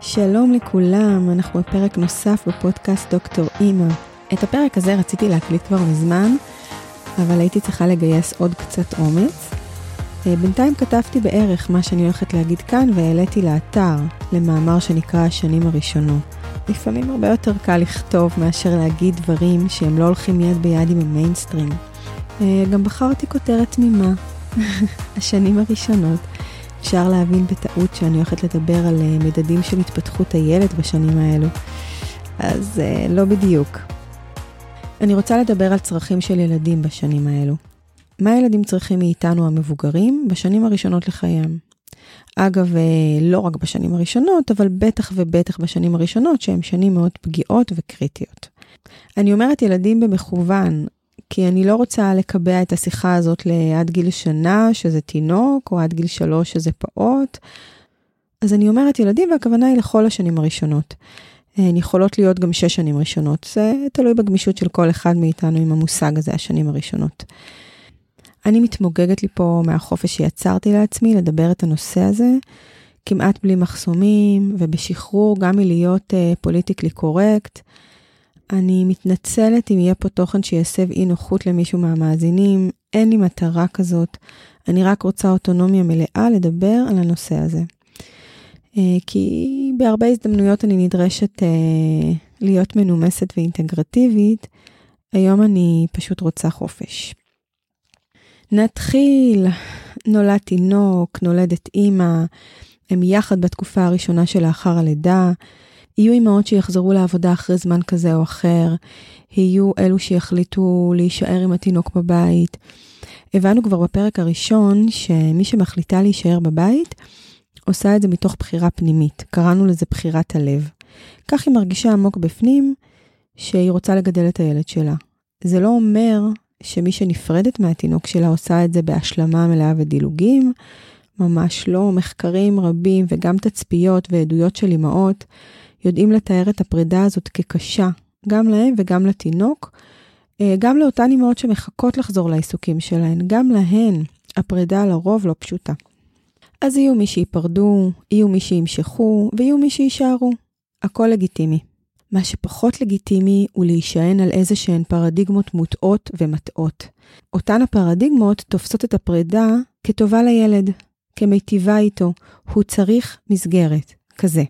שלום לכולם, אנחנו בפרק נוסף בפודקאסט דוקטור אימא. את הפרק הזה רציתי להקליט כבר מזמן, אבל הייתי צריכה לגייס עוד קצת אומץ. אה, בינתיים כתבתי בערך מה שאני הולכת להגיד כאן והעליתי לאתר, למאמר שנקרא השנים הראשונות. לפעמים הרבה יותר קל לכתוב מאשר להגיד דברים שהם לא הולכים יד ביד עם המיינסטרים. אה, גם בחרתי כותרת תמימה, השנים הראשונות. אפשר להבין בטעות שאני הולכת לדבר על אה, מדדים של התפתחות הילד בשנים האלו. אז לא בדיוק. אני רוצה לדבר על צרכים של ילדים בשנים האלו. מה ילדים צריכים מאיתנו המבוגרים בשנים הראשונות לחייהם? אגב, אה, לא רק בשנים הראשונות, אבל בטח ובטח בשנים הראשונות, שהן שנים מאוד פגיעות וקריטיות. אני אומרת ילדים במכוון, כי אני לא רוצה לקבע את השיחה הזאת לעד גיל שנה, שזה תינוק, או עד גיל שלוש, שזה פעוט. אז אני אומרת ילדים, והכוונה היא לכל השנים הראשונות. הן יכולות להיות גם שש שנים ראשונות, זה תלוי בגמישות של כל אחד מאיתנו עם המושג הזה, השנים הראשונות. אני מתמוגגת לי פה מהחופש שיצרתי לעצמי לדבר את הנושא הזה, כמעט בלי מחסומים ובשחרור גם מלהיות פוליטיקלי uh, קורקט. אני מתנצלת אם יהיה פה תוכן שיסב אי נוחות למישהו מהמאזינים, אין לי מטרה כזאת, אני רק רוצה אוטונומיה מלאה לדבר על הנושא הזה. Uh, כי בהרבה הזדמנויות אני נדרשת uh, להיות מנומסת ואינטגרטיבית, היום אני פשוט רוצה חופש. נתחיל. נולד תינוק, נולדת אימא, הם יחד בתקופה הראשונה שלאחר הלידה. יהיו אימהות שיחזרו לעבודה אחרי זמן כזה או אחר, יהיו אלו שיחליטו להישאר עם התינוק בבית. הבנו כבר בפרק הראשון שמי שמחליטה להישאר בבית, עושה את זה מתוך בחירה פנימית, קראנו לזה בחירת הלב. כך היא מרגישה עמוק בפנים שהיא רוצה לגדל את הילד שלה. זה לא אומר שמי שנפרדת מהתינוק שלה עושה את זה בהשלמה מלאה ודילוגים. ממש לא. מחקרים רבים וגם תצפיות ועדויות של אמהות יודעים לתאר את הפרידה הזאת כקשה, גם להם וגם לתינוק. אה, גם לאותן אמהות שמחכות לחזור לעיסוקים שלהן, גם להן הפרידה לרוב לא פשוטה. אז יהיו מי שייפרדו, יהיו מי שימשכו ויהיו מי שיישארו. הכל לגיטימי. מה שפחות לגיטימי הוא להישען על איזה שהן פרדיגמות מוטעות ומטעות. אותן הפרדיגמות תופסות את הפרידה כטובה לילד, כמיטיבה איתו, הוא צריך מסגרת, כזה.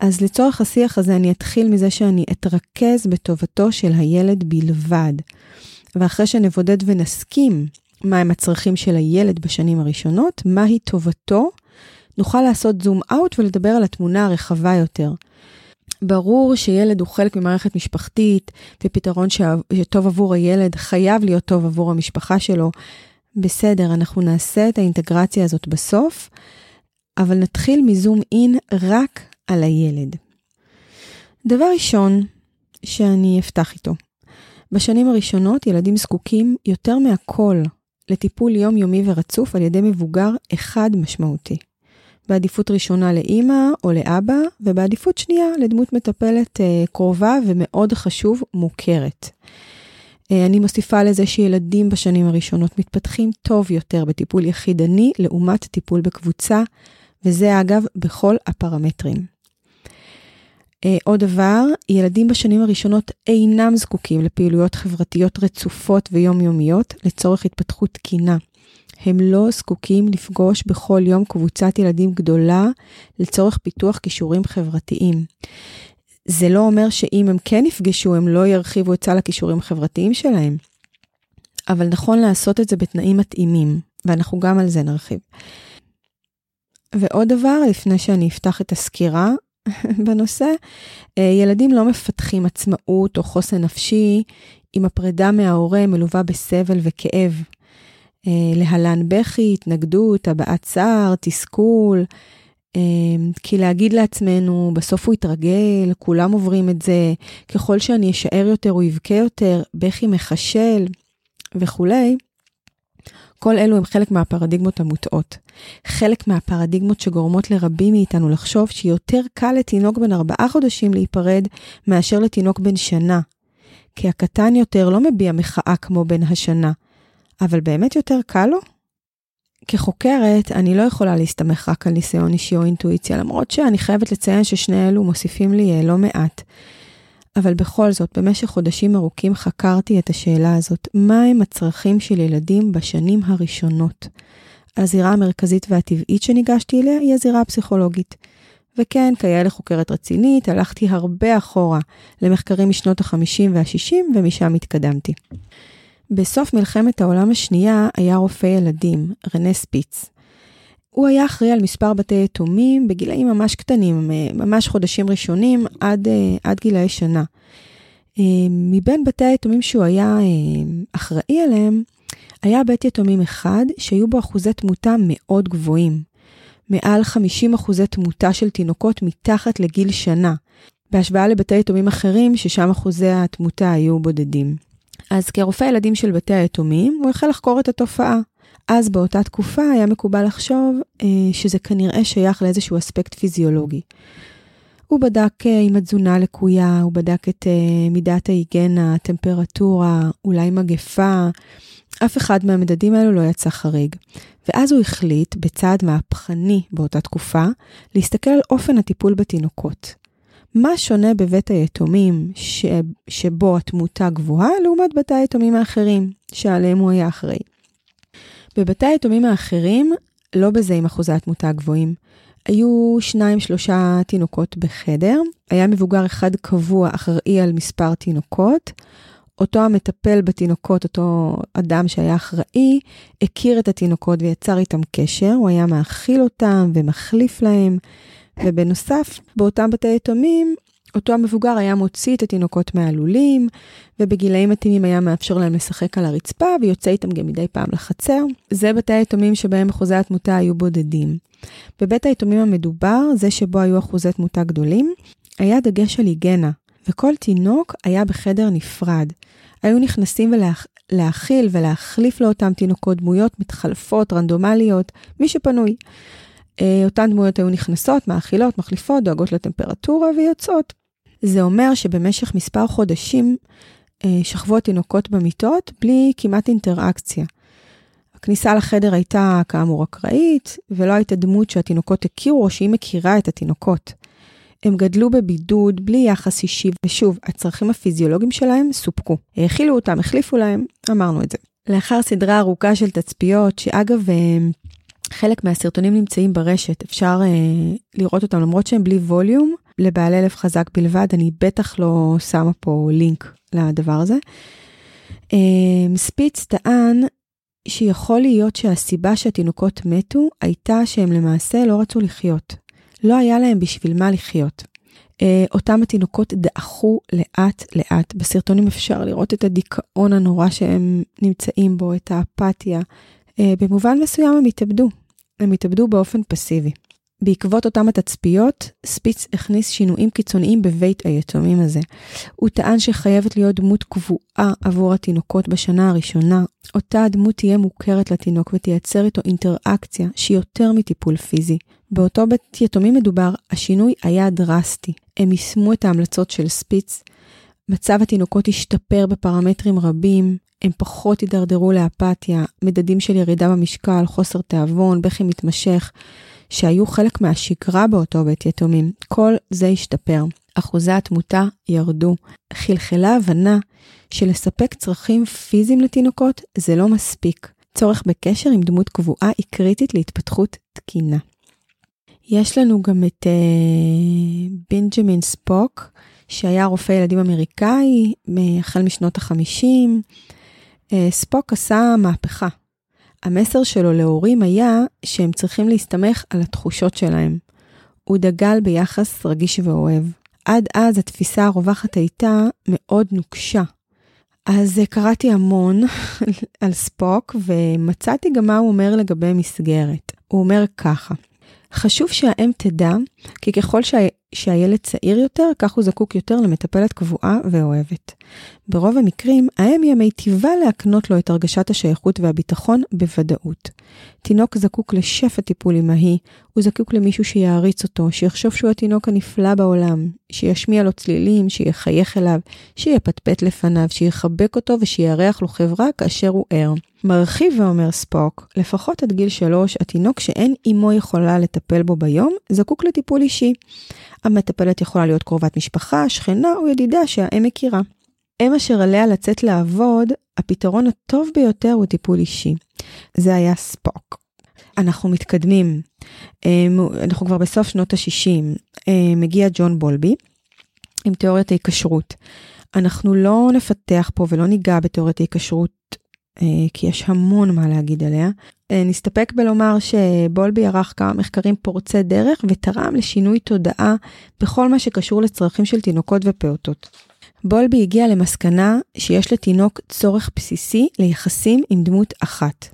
אז לצורך השיח הזה אני אתחיל מזה שאני אתרכז בטובתו של הילד בלבד. ואחרי שנבודד ונסכים מהם הצרכים של הילד בשנים הראשונות, מהי טובתו, נוכל לעשות זום אאוט ולדבר על התמונה הרחבה יותר. ברור שילד הוא חלק ממערכת משפחתית, ופתרון שטוב עבור הילד חייב להיות טוב עבור המשפחה שלו. בסדר, אנחנו נעשה את האינטגרציה הזאת בסוף, אבל נתחיל מזום אין רק על הילד. דבר ראשון שאני אפתח איתו, בשנים הראשונות ילדים זקוקים יותר מהכל לטיפול יומיומי ורצוף על ידי מבוגר אחד משמעותי. בעדיפות ראשונה לאימא או לאבא, ובעדיפות שנייה לדמות מטפלת אה, קרובה ומאוד חשוב, מוכרת. אה, אני מוסיפה לזה שילדים בשנים הראשונות מתפתחים טוב יותר בטיפול יחידני לעומת טיפול בקבוצה, וזה אגב בכל הפרמטרים. אה, עוד דבר, ילדים בשנים הראשונות אינם זקוקים לפעילויות חברתיות רצופות ויומיומיות לצורך התפתחות תקינה. הם לא זקוקים לפגוש בכל יום קבוצת ילדים גדולה לצורך פיתוח כישורים חברתיים. זה לא אומר שאם הם כן יפגשו, הם לא ירחיבו את סל הכישורים החברתיים שלהם. אבל נכון לעשות את זה בתנאים מתאימים, ואנחנו גם על זה נרחיב. ועוד דבר, לפני שאני אפתח את הסקירה בנושא, אה, ילדים לא מפתחים עצמאות או חוסן נפשי אם הפרידה מההורה מלווה בסבל וכאב. אה, להלן בכי, התנגדות, הבעת צער, תסכול. אה, כי להגיד לעצמנו, בסוף הוא יתרגל, כולם עוברים את זה, ככל שאני אשאר יותר הוא יבכה יותר, בכי מחשל וכולי, כל אלו הם חלק מהפרדיגמות המוטעות. חלק מהפרדיגמות שגורמות לרבים מאיתנו לחשוב שיותר קל לתינוק בן ארבעה חודשים להיפרד מאשר לתינוק בן שנה. כי הקטן יותר לא מביע מחאה כמו בן השנה, אבל באמת יותר קל לו? כחוקרת, אני לא יכולה להסתמך רק על ניסיון אישי או אינטואיציה, למרות שאני חייבת לציין ששני אלו מוסיפים לי אה, לא מעט. אבל בכל זאת, במשך חודשים ארוכים חקרתי את השאלה הזאת, מהם הצרכים של ילדים בשנים הראשונות? הזירה המרכזית והטבעית שניגשתי אליה היא הזירה הפסיכולוגית. וכן, כיאה לחוקרת רצינית, הלכתי הרבה אחורה למחקרים משנות ה-50 וה-60 ומשם התקדמתי. בסוף מלחמת העולם השנייה היה רופא ילדים, רנה ספיץ. הוא היה אחראי על מספר בתי יתומים בגילאים ממש קטנים, ממש חודשים ראשונים עד, עד גילאי שנה. מבין בתי היתומים שהוא היה אחראי עליהם, היה בית יתומים אחד שהיו בו אחוזי תמותה מאוד גבוהים. מעל 50 אחוזי תמותה של תינוקות מתחת לגיל שנה, בהשוואה לבתי יתומים אחרים ששם אחוזי התמותה היו בודדים. אז כרופא ילדים של בתי היתומים, הוא החל לחקור את התופעה. אז באותה תקופה היה מקובל לחשוב אה, שזה כנראה שייך לאיזשהו אספקט פיזיולוגי. הוא בדק אה, אם התזונה לקויה, הוא בדק את אה, מידת ההיגנה, הטמפרטורה, אולי מגפה. אף אחד מהמדדים האלו לא יצא חריג. ואז הוא החליט, בצעד מהפכני באותה תקופה, להסתכל על אופן הטיפול בתינוקות. מה שונה בבית היתומים ש... שבו התמותה גבוהה לעומת בתי היתומים האחרים, שעליהם הוא היה אחראי? בבתי היתומים האחרים, לא בזה עם אחוזי התמותה הגבוהים. היו שניים שלושה תינוקות בחדר, היה מבוגר אחד קבוע אחראי על מספר תינוקות. אותו המטפל בתינוקות, אותו אדם שהיה אחראי, הכיר את התינוקות ויצר איתם קשר, הוא היה מאכיל אותם ומחליף להם. ובנוסף, באותם בתי יתומים, אותו המבוגר היה מוציא את התינוקות מהלולים, ובגילאים מתאימים היה מאפשר להם לשחק על הרצפה, ויוצא איתם גם מדי פעם לחצר. זה בתי היתומים שבהם אחוזי התמותה היו בודדים. בבית היתומים המדובר, זה שבו היו אחוזי תמותה גדולים, היה דגש על היגנה, וכל תינוק היה בחדר נפרד. היו נכנסים ולהאכיל ולהחליף לאותם תינוקות דמויות מתחלפות, רנדומליות, מי שפנוי. אה, אותן דמויות היו נכנסות, מאכילות, מחליפות, דואגות לטמפרטורה ויוצאות. זה אומר שבמשך מספר חודשים אה, שכבו התינוקות במיטות בלי כמעט אינטראקציה. הכניסה לחדר הייתה כאמור אקראית, ולא הייתה דמות שהתינוקות הכירו או שהיא מכירה את התינוקות. הם גדלו בבידוד, בלי יחס אישי, ושוב, הצרכים הפיזיולוגיים שלהם סופקו. האכילו אותם, החליפו להם, אמרנו את זה. לאחר סדרה ארוכה של תצפיות, שאגב, אה, חלק מהסרטונים נמצאים ברשת, אפשר אה, לראות אותם למרות שהם בלי ווליום, לבעלי לב חזק בלבד, אני בטח לא שמה פה לינק לדבר הזה. אה, ספיץ טען שיכול להיות שהסיבה שהתינוקות מתו הייתה שהם למעשה לא רצו לחיות. לא היה להם בשביל מה לחיות. אה, אותם התינוקות דעכו לאט לאט. בסרטונים אפשר לראות את הדיכאון הנורא שהם נמצאים בו, את האפתיה. אה, במובן מסוים הם התאבדו. הם התאבדו באופן פסיבי. בעקבות אותם התצפיות, ספיץ הכניס שינויים קיצוניים בבית היתומים הזה. הוא טען שחייבת להיות דמות קבועה עבור התינוקות בשנה הראשונה. אותה הדמות תהיה מוכרת לתינוק ותייצר איתו אינטראקציה שהיא יותר מטיפול פיזי. באותו בית יתומים מדובר, השינוי היה דרסטי. הם יישמו את ההמלצות של ספיץ. מצב התינוקות השתפר בפרמטרים רבים, הם פחות הידרדרו לאפתיה, מדדים של ירידה במשקל, חוסר תיאבון, בכי מתמשך. שהיו חלק מהשגרה באותו בית יתומים. כל זה השתפר. אחוזי התמותה ירדו. חלחלה הבנה שלספק צרכים פיזיים לתינוקות זה לא מספיק. צורך בקשר עם דמות קבועה היא קריטית להתפתחות תקינה. יש לנו גם את uh, בנג'מין ספוק, שהיה רופא ילדים אמריקאי החל משנות החמישים. Uh, ספוק עשה מהפכה המסר שלו להורים היה שהם צריכים להסתמך על התחושות שלהם. הוא דגל ביחס רגיש ואוהב. עד אז התפיסה הרווחת הייתה מאוד נוקשה. אז קראתי המון על ספוק ומצאתי גם מה הוא אומר לגבי מסגרת. הוא אומר ככה, חשוב שהאם תדע כי ככל שהילד צעיר יותר, כך הוא זקוק יותר למטפלת קבועה ואוהבת. ברוב המקרים, האם היא המיטיבה להקנות לו את הרגשת השייכות והביטחון בוודאות. תינוק זקוק לשפע טיפול אמהי, הוא זקוק למישהו שיעריץ אותו, שיחשוב שהוא התינוק הנפלא בעולם, שישמיע לו צלילים, שיחייך אליו, שיפטפט לפניו, שיחבק אותו ושיארח לו חברה כאשר הוא ער. מרחיב ואומר ספוק, לפחות עד גיל שלוש, התינוק שאין אמו יכולה לטפל בו ביום, זקוק לטיפול אישי. המטפלת יכולה להיות קרובת משפחה, שכנה או ידידה שהאם מכירה. אם אשר עליה לצאת לעבוד, הפתרון הטוב ביותר הוא טיפול אישי. זה היה ספוק. אנחנו מתקדמים. אמ, אנחנו כבר בסוף שנות ה-60. אמ, מגיע ג'ון בולבי עם תיאוריית ההיקשרות. אנחנו לא נפתח פה ולא ניגע בתיאוריית ההיקשרות אה, כי יש המון מה להגיד עליה. אה, נסתפק בלומר שבולבי ערך כמה מחקרים פורצי דרך ותרם לשינוי תודעה בכל מה שקשור לצרכים של תינוקות ופעוטות. בולבי הגיע למסקנה שיש לתינוק צורך בסיסי ליחסים עם דמות אחת.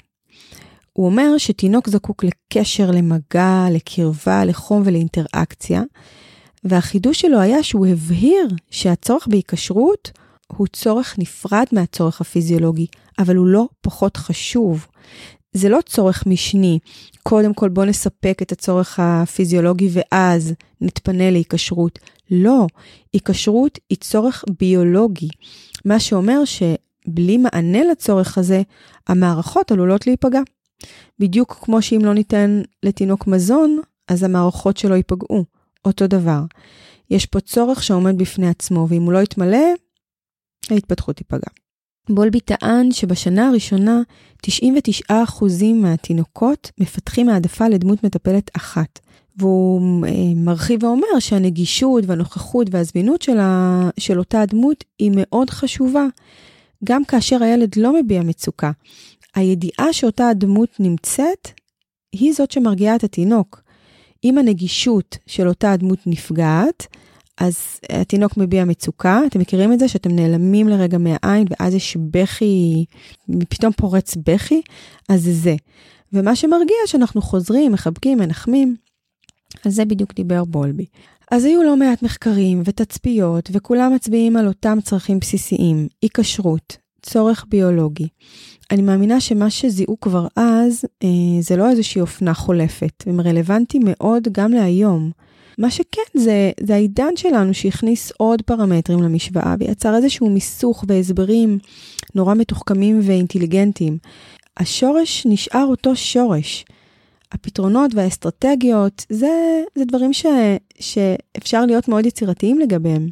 הוא אומר שתינוק זקוק לקשר, למגע, לקרבה, לחום ולאינטראקציה, והחידוש שלו היה שהוא הבהיר שהצורך בהיקשרות הוא צורך נפרד מהצורך הפיזיולוגי, אבל הוא לא פחות חשוב. זה לא צורך משני, קודם כל בוא נספק את הצורך הפיזיולוגי ואז נתפנה להיקשרות. לא, היקשרות היא צורך ביולוגי, מה שאומר שבלי מענה לצורך הזה, המערכות עלולות להיפגע. בדיוק כמו שאם לא ניתן לתינוק מזון, אז המערכות שלו ייפגעו. אותו דבר. יש פה צורך שעומד בפני עצמו, ואם הוא לא יתמלא, ההתפתחות תיפגע. בולבי טען שבשנה הראשונה 99% מהתינוקות מפתחים העדפה לדמות מטפלת אחת. והוא אה, מרחיב ואומר שהנגישות והנוכחות והזמינות של, ה... של אותה הדמות היא מאוד חשובה, גם כאשר הילד לא מביע מצוקה. הידיעה שאותה הדמות נמצאת, היא זאת שמרגיעה את התינוק. אם הנגישות של אותה הדמות נפגעת, אז התינוק מביע מצוקה, אתם מכירים את זה שאתם נעלמים לרגע מהעין ואז יש בכי, פתאום פורץ בכי, אז זה זה. ומה שמרגיע שאנחנו חוזרים, מחבקים, מנחמים, על זה בדיוק דיבר בולבי. אז היו לא מעט מחקרים ותצפיות, וכולם מצביעים על אותם צרכים בסיסיים, היקשרות, צורך ביולוגי. אני מאמינה שמה שזיהו כבר אז, אה, זה לא איזושהי אופנה חולפת, הם רלוונטיים מאוד גם להיום. מה שכן, זה, זה העידן שלנו שהכניס עוד פרמטרים למשוואה ויצר איזשהו מיסוך והסברים נורא מתוחכמים ואינטליגנטיים. השורש נשאר אותו שורש. הפתרונות והאסטרטגיות, זה, זה דברים ש, שאפשר להיות מאוד יצירתיים לגביהם.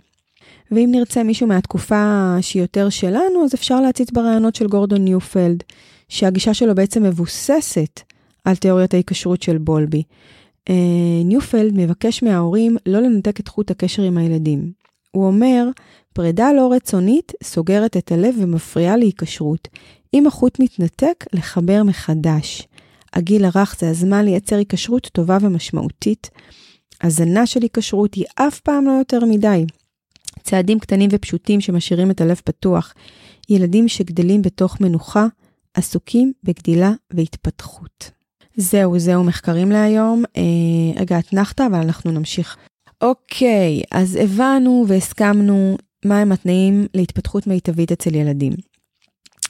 ואם נרצה מישהו מהתקופה שהיא יותר שלנו, אז אפשר להציץ ברעיונות של גורדון ניופלד, שהגישה שלו בעצם מבוססת על תיאוריית ההיקשרות של בולבי. אה, ניופלד מבקש מההורים לא לנתק את חוט הקשר עם הילדים. הוא אומר, פרידה לא רצונית סוגרת את הלב ומפריעה להיקשרות. אם החוט מתנתק, לחבר מחדש. הגיל הרך זה הזמן לייצר היקשרות טובה ומשמעותית. הזנה של היקשרות היא אף פעם לא יותר מדי. צעדים קטנים ופשוטים שמשאירים את הלב פתוח. ילדים שגדלים בתוך מנוחה, עסוקים בגדילה והתפתחות. זהו, זהו מחקרים להיום. אה, רגע, אתנחת, אבל אנחנו נמשיך. אוקיי, אז הבנו והסכמנו מהם התנאים להתפתחות מיטבית אצל ילדים.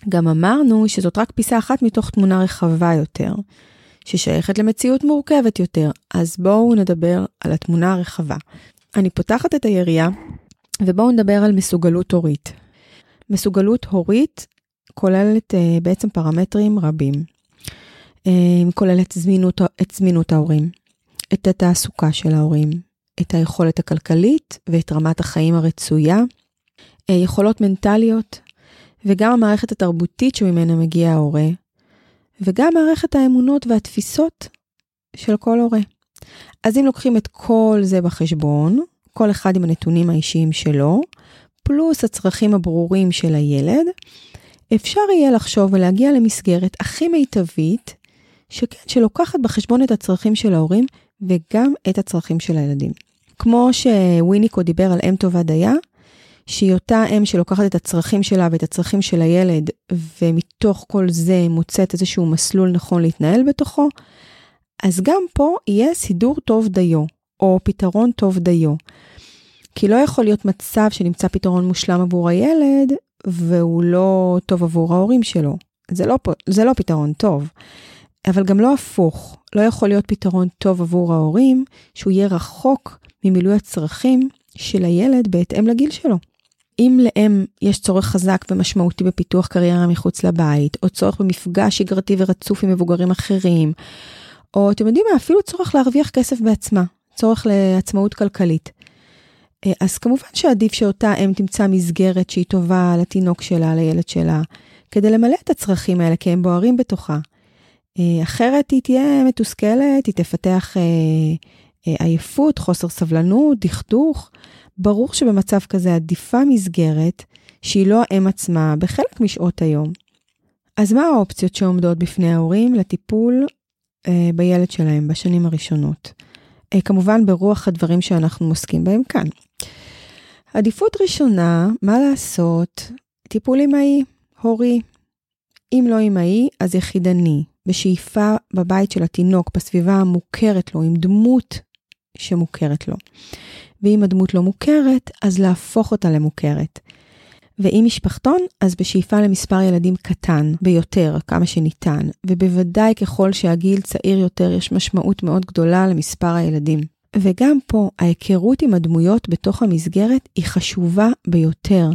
גם אמרנו שזאת רק פיסה אחת מתוך תמונה רחבה יותר, ששייכת למציאות מורכבת יותר, אז בואו נדבר על התמונה הרחבה. אני פותחת את היריעה, ובואו נדבר על מסוגלות הורית. מסוגלות הורית כוללת uh, בעצם פרמטרים רבים. Uh, כוללת זמינות, את זמינות ההורים, את התעסוקה של ההורים, את היכולת הכלכלית ואת רמת החיים הרצויה, uh, יכולות מנטליות, וגם המערכת התרבותית שממנה מגיע ההורה, וגם מערכת האמונות והתפיסות של כל הורה. אז אם לוקחים את כל זה בחשבון, כל אחד עם הנתונים האישיים שלו, פלוס הצרכים הברורים של הילד, אפשר יהיה לחשוב ולהגיע למסגרת הכי מיטבית, שכן, שלוקחת בחשבון את הצרכים של ההורים וגם את הצרכים של הילדים. כמו שוויניקו דיבר על אם טובה דייה, שהיא אותה אם שלוקחת את הצרכים שלה ואת הצרכים של הילד, ומתוך כל זה מוצאת איזשהו מסלול נכון להתנהל בתוכו, אז גם פה יהיה סידור טוב דיו. או פתרון טוב דיו. כי לא יכול להיות מצב שנמצא פתרון מושלם עבור הילד, והוא לא טוב עבור ההורים שלו. זה לא, זה לא פתרון טוב. אבל גם לא הפוך, לא יכול להיות פתרון טוב עבור ההורים, שהוא יהיה רחוק ממילוי הצרכים של הילד בהתאם לגיל שלו. אם לאם יש צורך חזק ומשמעותי בפיתוח קריירה מחוץ לבית, או צורך במפגש שגרתי ורצוף עם מבוגרים אחרים, או אתם יודעים מה, אפילו צורך להרוויח כסף בעצמה, צורך לעצמאות כלכלית. אה, אז כמובן שעדיף שאותה אם תמצא מסגרת שהיא טובה לתינוק שלה, לילד שלה, כדי למלא את הצרכים האלה, כי הם בוערים בתוכה. אה, אחרת היא תהיה מתוסכלת, היא תפתח אה, עייפות, חוסר סבלנות, דכדוך. ברור שבמצב כזה עדיפה מסגרת שהיא לא האם עצמה בחלק משעות היום. אז מה האופציות שעומדות בפני ההורים לטיפול אה, בילד שלהם בשנים הראשונות? אה, כמובן ברוח הדברים שאנחנו עוסקים בהם כאן. עדיפות ראשונה, מה לעשות? טיפול אמאי, הורי. אם לא אמאי, אז יחידני, בשאיפה בבית של התינוק, בסביבה המוכרת לו, עם דמות שמוכרת לו. ואם הדמות לא מוכרת, אז להפוך אותה למוכרת. ואם משפחתון, אז בשאיפה למספר ילדים קטן ביותר, כמה שניתן, ובוודאי ככל שהגיל צעיר יותר, יש משמעות מאוד גדולה למספר הילדים. וגם פה, ההיכרות עם הדמויות בתוך המסגרת היא חשובה ביותר.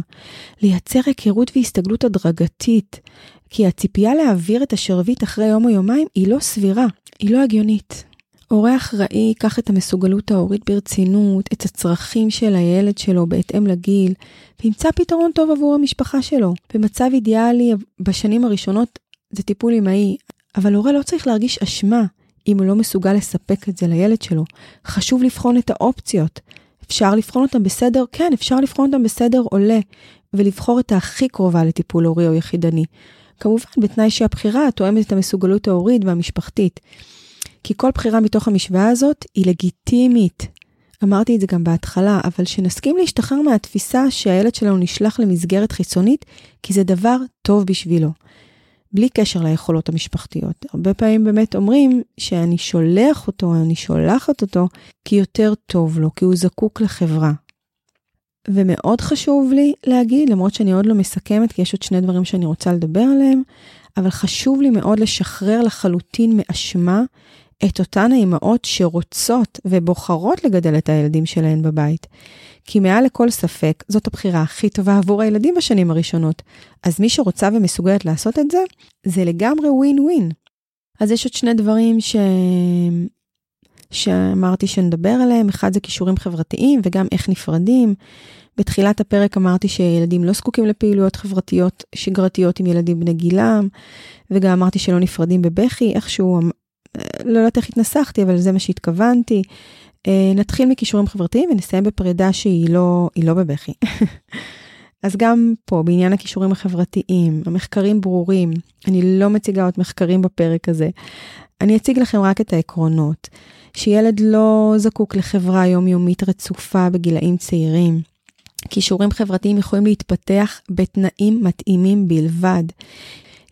לייצר היכרות והסתגלות הדרגתית, כי הציפייה להעביר את השרביט אחרי יום או יומיים היא לא סבירה, היא לא הגיונית. הורה אחראי ייקח את המסוגלות ההורית ברצינות, את הצרכים של הילד שלו בהתאם לגיל, וימצא פתרון טוב עבור המשפחה שלו. במצב אידיאלי, בשנים הראשונות זה טיפול אמאי, אבל הורה לא צריך להרגיש אשמה אם הוא לא מסוגל לספק את זה לילד שלו. חשוב לבחון את האופציות. אפשר לבחון אותם בסדר, כן, אפשר לבחון אותם בסדר עולה, ולבחור את הכי קרובה לטיפול הורי או יחידני. כמובן, בתנאי שהבחירה תואמת את המסוגלות ההורית והמשפחתית. כי כל בחירה מתוך המשוואה הזאת היא לגיטימית. אמרתי את זה גם בהתחלה, אבל שנסכים להשתחרר מהתפיסה שהילד שלנו נשלח למסגרת חיצונית, כי זה דבר טוב בשבילו. בלי קשר ליכולות המשפחתיות. הרבה פעמים באמת אומרים שאני שולח אותו, אני שולחת אותו, כי יותר טוב לו, כי הוא זקוק לחברה. ומאוד חשוב לי להגיד, למרות שאני עוד לא מסכמת, כי יש עוד שני דברים שאני רוצה לדבר עליהם, אבל חשוב לי מאוד לשחרר לחלוטין מאשמה את אותן האימהות שרוצות ובוחרות לגדל את הילדים שלהן בבית. כי מעל לכל ספק, זאת הבחירה הכי טובה עבור הילדים בשנים הראשונות. אז מי שרוצה ומסוגלת לעשות את זה, זה לגמרי ווין ווין. אז יש עוד שני דברים ש... שאמרתי שנדבר עליהם, אחד זה כישורים חברתיים וגם איך נפרדים. בתחילת הפרק אמרתי שילדים לא זקוקים לפעילויות חברתיות שגרתיות עם ילדים בני גילם, וגם אמרתי שלא נפרדים בבכי, איכשהו לא יודעת איך התנסחתי, אבל זה מה שהתכוונתי. אה, נתחיל מכישורים חברתיים ונסיים בפרידה שהיא לא, לא בבכי. אז גם פה, בעניין הכישורים החברתיים, המחקרים ברורים, אני לא מציגה עוד מחקרים בפרק הזה. אני אציג לכם רק את העקרונות. שילד לא זקוק לחברה יומיומית רצופה בגילאים צעירים. כישורים חברתיים יכולים להתפתח בתנאים מתאימים בלבד.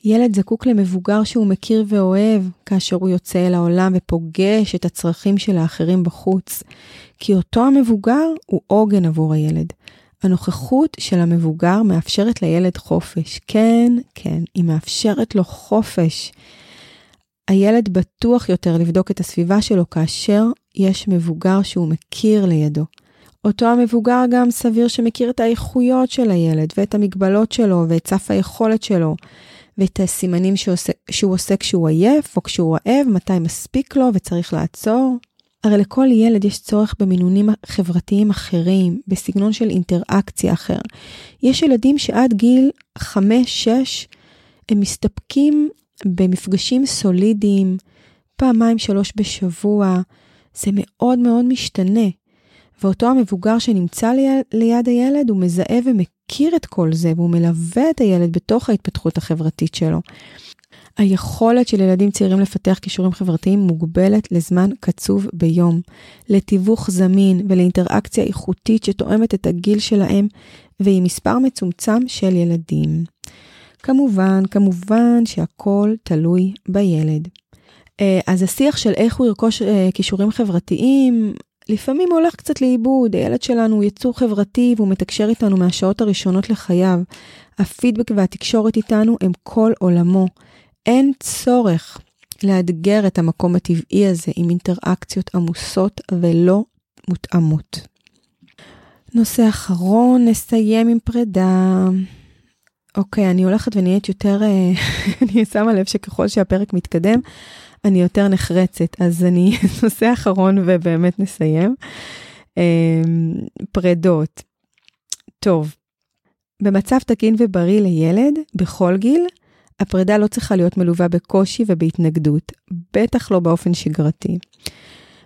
ילד זקוק למבוגר שהוא מכיר ואוהב כאשר הוא יוצא אל העולם ופוגש את הצרכים של האחרים בחוץ. כי אותו המבוגר הוא עוגן עבור הילד. הנוכחות של המבוגר מאפשרת לילד חופש. כן, כן, היא מאפשרת לו חופש. הילד בטוח יותר לבדוק את הסביבה שלו כאשר יש מבוגר שהוא מכיר לידו. אותו המבוגר גם סביר שמכיר את האיכויות של הילד ואת המגבלות שלו ואת סף היכולת שלו. ואת הסימנים שהוא עושה, שהוא עושה כשהוא עייף או כשהוא רעב, מתי מספיק לו וצריך לעצור. הרי לכל ילד יש צורך במינונים חברתיים אחרים, בסגנון של אינטראקציה אחר. יש ילדים שעד גיל 5-6 הם מסתפקים במפגשים סולידיים, פעמיים שלוש בשבוע, זה מאוד מאוד משתנה. ואותו המבוגר שנמצא ליד, הילד, הוא מזהה ומכיר את כל זה, והוא מלווה את הילד בתוך ההתפתחות החברתית שלו. היכולת של ילדים צעירים לפתח כישורים חברתיים מוגבלת לזמן קצוב ביום, לתיווך זמין ולאינטראקציה איכותית שתואמת את הגיל שלהם ועם מספר מצומצם של ילדים. כמובן, כמובן שהכל תלוי בילד. אה, אז השיח של איך הוא ירכוש אה, כישורים חברתיים לפעמים הוא הולך קצת לאיבוד, הילד שלנו הוא יצור חברתי והוא מתקשר איתנו מהשעות הראשונות לחייו. הפידבק והתקשורת איתנו הם כל עולמו. אין צורך לאתגר את המקום הטבעי הזה עם אינטראקציות עמוסות ולא מותאמות. נושא אחרון, נסיים עם פרידה. אוקיי, אני הולכת ונהיית יותר, אה, אני שמה לב שככל שהפרק מתקדם, אני יותר נחרצת, אז אני נושא אחרון ובאמת נסיים. אמ, פרדות. טוב, במצב תקין ובריא לילד, בכל גיל, הפרידה לא צריכה להיות מלווה בקושי ובהתנגדות, בטח לא באופן שגרתי.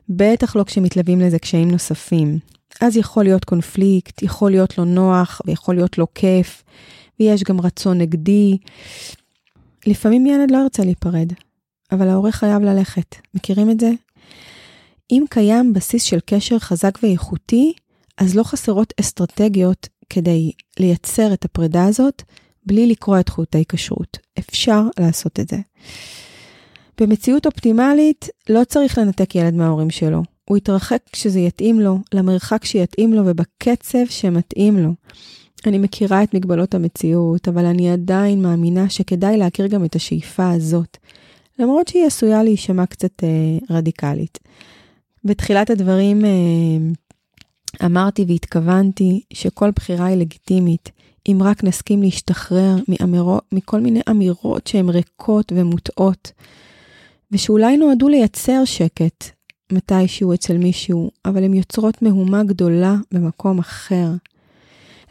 בטח לא כשמתלווים לזה קשיים נוספים. אז יכול להיות קונפליקט, יכול להיות לא נוח ויכול להיות לא כיף, ויש גם רצון נגדי. לפעמים ילד לא ירצה להיפרד, אבל ההורה חייב ללכת. מכירים את זה? אם קיים בסיס של קשר חזק ואיכותי, אז לא חסרות אסטרטגיות כדי לייצר את הפרידה הזאת בלי לקרוע את חוט ההיקשרות. אפשר לעשות את זה. במציאות אופטימלית לא צריך לנתק ילד מההורים שלו. הוא יתרחק כשזה יתאים לו, למרחק שיתאים לו ובקצב שמתאים לו. אני מכירה את מגבלות המציאות, אבל אני עדיין מאמינה שכדאי להכיר גם את השאיפה הזאת, למרות שהיא עשויה להישמע קצת אה, רדיקלית. בתחילת הדברים אה, אמרתי והתכוונתי שכל בחירה היא לגיטימית, אם רק נסכים להשתחרר מאמירו, מכל מיני אמירות שהן ריקות ומוטעות, ושאולי נועדו לייצר שקט מתישהו אצל מישהו, אבל הן יוצרות מהומה גדולה במקום אחר.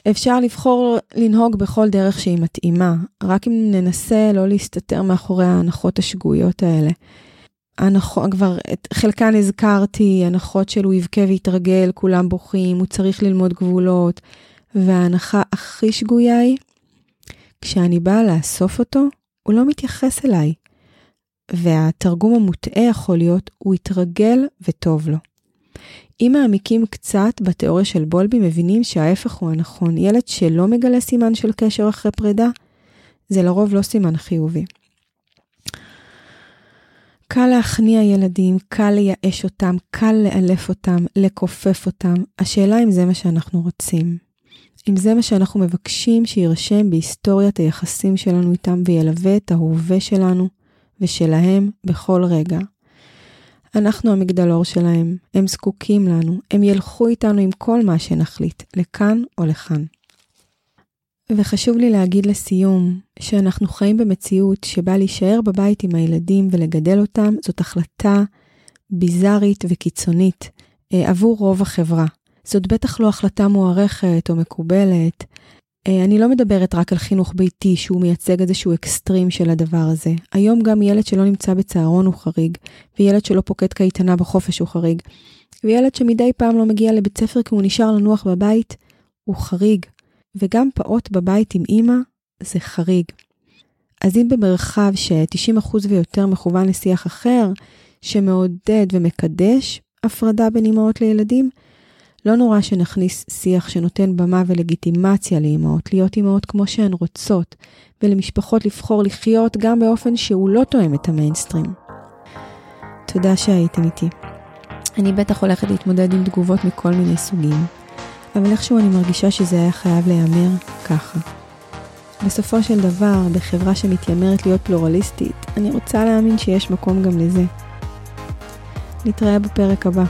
אפשר לבחור לנהוג בכל דרך שהיא מתאימה, רק אם ננסה לא להסתתר מאחורי ההנחות השגויות האלה. הנחות, כבר את חלקן הזכרתי, הנחות של הוא יבכה ויתרגל, כולם בוכים, הוא צריך ללמוד גבולות, וההנחה הכי שגויה היא, כשאני באה לאסוף אותו, הוא לא מתייחס אליי. והתרגום המוטעה יכול להיות, הוא יתרגל וטוב לו. אם מעמיקים קצת בתיאוריה של בולבי, מבינים שההפך הוא הנכון. ילד שלא מגלה סימן של קשר אחרי פרידה, זה לרוב לא סימן חיובי. קל להכניע ילדים, קל לייאש אותם, קל לאלף אותם, לכופף אותם. השאלה אם זה מה שאנחנו רוצים. אם זה מה שאנחנו מבקשים שיירשם בהיסטוריית היחסים שלנו איתם וילווה את ההווה שלנו ושלהם בכל רגע. אנחנו המגדלור שלהם, הם זקוקים לנו, הם ילכו איתנו עם כל מה שנחליט, לכאן או לכאן. וחשוב לי להגיד לסיום, שאנחנו חיים במציאות שבה להישאר בבית עם הילדים ולגדל אותם זאת החלטה ביזארית וקיצונית אה, עבור רוב החברה. זאת בטח לא החלטה מוערכת או מקובלת, אני לא מדברת רק על חינוך ביתי שהוא מייצג איזשהו אקסטרים של הדבר הזה. היום גם ילד שלא נמצא בצהרון הוא חריג, וילד שלא פוקד קייטנה בחופש הוא חריג, וילד שמדי פעם לא מגיע לבית ספר כי הוא נשאר לנוח בבית, הוא חריג. וגם פעוט בבית עם אימא זה חריג. אז אם במרחב ש-90% ויותר מכוון לשיח אחר, שמעודד ומקדש הפרדה בין אימהות לילדים, לא נורא שנכניס שיח שנותן במה ולגיטימציה לאימהות, להיות אימהות כמו שהן רוצות, ולמשפחות לבחור לחיות גם באופן שהוא לא תואם את המיינסטרים. תודה שהייתם איתי. אני בטח הולכת להתמודד עם תגובות מכל מיני סוגים, אבל איכשהו אני מרגישה שזה היה חייב להיאמר ככה. בסופו של דבר, בחברה שמתיימרת להיות פלורליסטית, אני רוצה להאמין שיש מקום גם לזה. נתראה בפרק הבא.